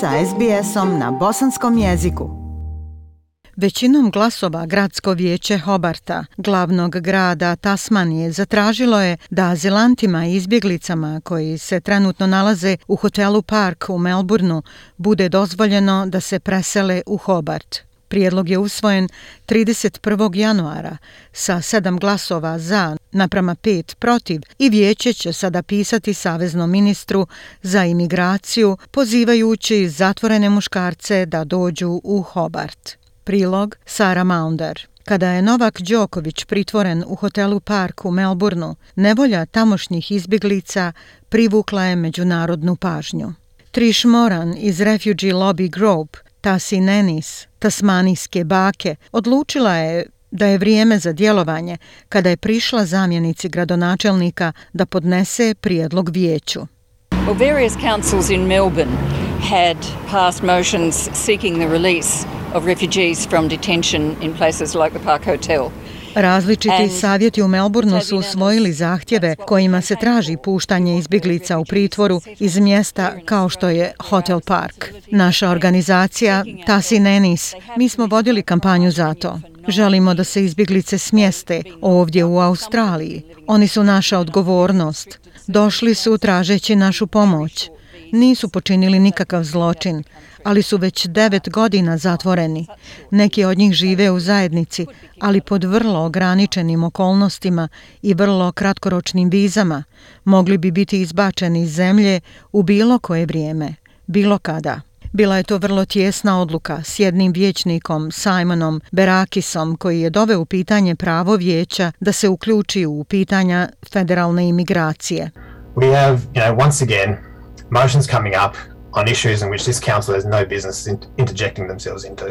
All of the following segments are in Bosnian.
sa SBS-om na bosanskom jeziku. Većinom glasova gradsko vijeće Hobarta, glavnog grada Tasmanije, zatražilo je da azilantima i izbjeglicama koji se trenutno nalaze u hotelu Park u Melbourneu bude dozvoljeno da se presele u Hobart. Prijedlog je usvojen 31. januara sa sedam glasova za naprama pet protiv i vijeće će sada pisati Saveznom ministru za imigraciju pozivajući zatvorene muškarce da dođu u Hobart. Prilog Sara Maunder Kada je Novak Đoković pritvoren u hotelu Park u Melbourneu, nevolja tamošnjih izbjeglica privukla je međunarodnu pažnju. Trish Moran iz Refugee Lobby Group Tasi Nenis, tasmanijske bake, odlučila je da je vrijeme za djelovanje kada je prišla zamjenici gradonačelnika da podnese prijedlog vijeću. Well, various councils in Melbourne had passed motions seeking the release of refugees from detention in places like the Park Hotel. Različiti savjeti u Melbourneu su usvojili zahtjeve kojima se traži puštanje izbjeglica u pritvoru iz mjesta kao što je Hotel Park. Naša organizacija, Tasi Nenis, mi smo vodili kampanju za to. Želimo da se izbjeglice smjeste ovdje u Australiji. Oni su naša odgovornost. Došli su tražeći našu pomoć. Nisu počinili nikakav zločin, ali su već devet godina zatvoreni. Neki od njih žive u zajednici, ali pod vrlo ograničenim okolnostima i vrlo kratkoročnim vizama mogli bi biti izbačeni iz zemlje u bilo koje vrijeme, bilo kada. Bila je to vrlo tjesna odluka s jednim vječnikom, Simonom Berakisom, koji je doveo u pitanje pravo vijeća da se uključi u pitanja federalne imigracije. We have, you know, once again, motions coming up on issues in which this council has no business interjecting themselves into.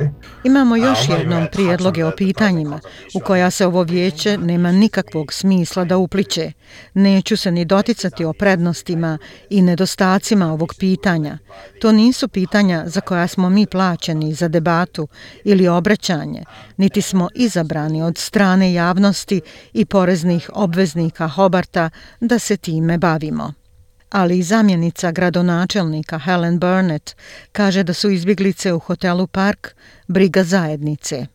Imamo još jednom prijedloge o pitanjima u koja se ovo vijeće nema nikakvog smisla da upliče. Neću se ni doticati o prednostima i nedostacima ovog pitanja. To nisu pitanja za koja smo mi plaćeni za debatu ili obraćanje, niti smo izabrani od strane javnosti i poreznih obveznika Hobarta da se time bavimo ali i zamjenica gradonačelnika Helen Burnett kaže da su izbjeglice u hotelu Park briga zajednice.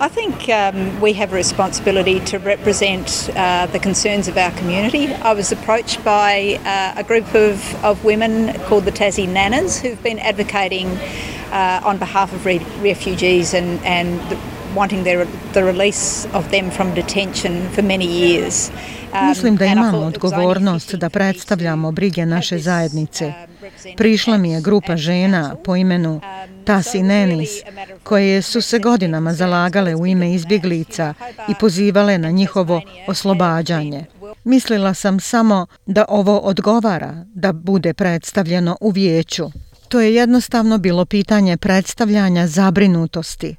I think um, we have a responsibility to represent uh, the concerns of our community. I was approached by uh, a group of, of women called the Tassie Nanas who've been advocating uh, on behalf of re refugees and, and the, wanting their, the release of them from detention for many years. Mislim da imamo odgovornost da predstavljamo brige naše zajednice. Prišla mi je grupa žena po imenu Tasi Nenis, koje su se godinama zalagale u ime izbjeglica i pozivale na njihovo oslobađanje. Mislila sam samo da ovo odgovara da bude predstavljeno u vijeću. To je jednostavno bilo pitanje predstavljanja zabrinutosti.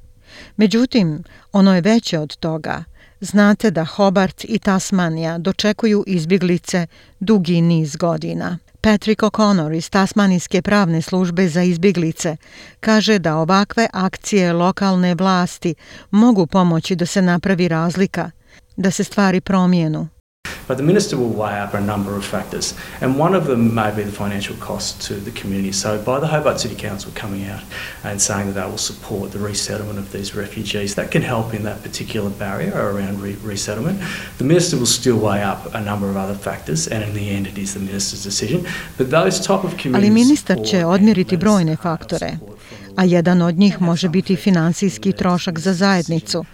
Međutim, ono je veće od toga – Znate da Hobart i Tasmanija dočekuju izbjeglice dugi niz godina. Patrick O'Connor iz Tasmanijske pravne službe za izbjeglice kaže da ovakve akcije lokalne vlasti mogu pomoći da se napravi razlika, da se stvari promijenu. But the minister will weigh up a number of factors, and one of them may be the financial cost to the community. So, by the Hobart City Council coming out and saying that they will support the resettlement of these refugees, that can help in that particular barrier around re resettlement. The minister will still weigh up a number of other factors, and in the end, it is the minister's decision. But those type of communities. Ali ministar će odmjeriti brojne faktore. A jedan od njih može biti finansijski trošak za zajednicu,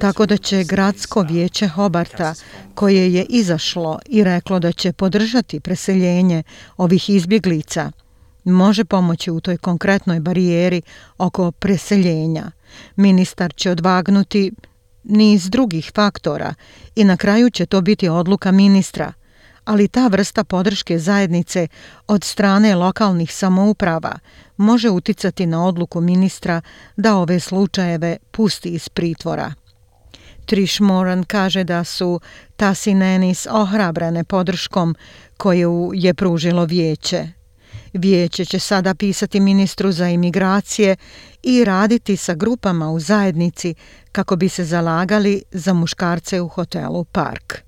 tako da će gradsko vijeće Hobarta, koje je izašlo i reklo da će podržati preseljenje ovih izbjeglica, može pomoći u toj konkretnoj barijeri oko preseljenja. Ministar će odvagnuti niz drugih faktora i na kraju će to biti odluka ministra, ali ta vrsta podrške zajednice od strane lokalnih samouprava može uticati na odluku ministra da ove slučajeve pusti iz pritvora. Trish Moran kaže da su Tasinenis ohrabrane podrškom koju je pružilo vijeće. Vijeće će sada pisati ministru za imigracije i raditi sa grupama u zajednici kako bi se zalagali za muškarce u hotelu Park.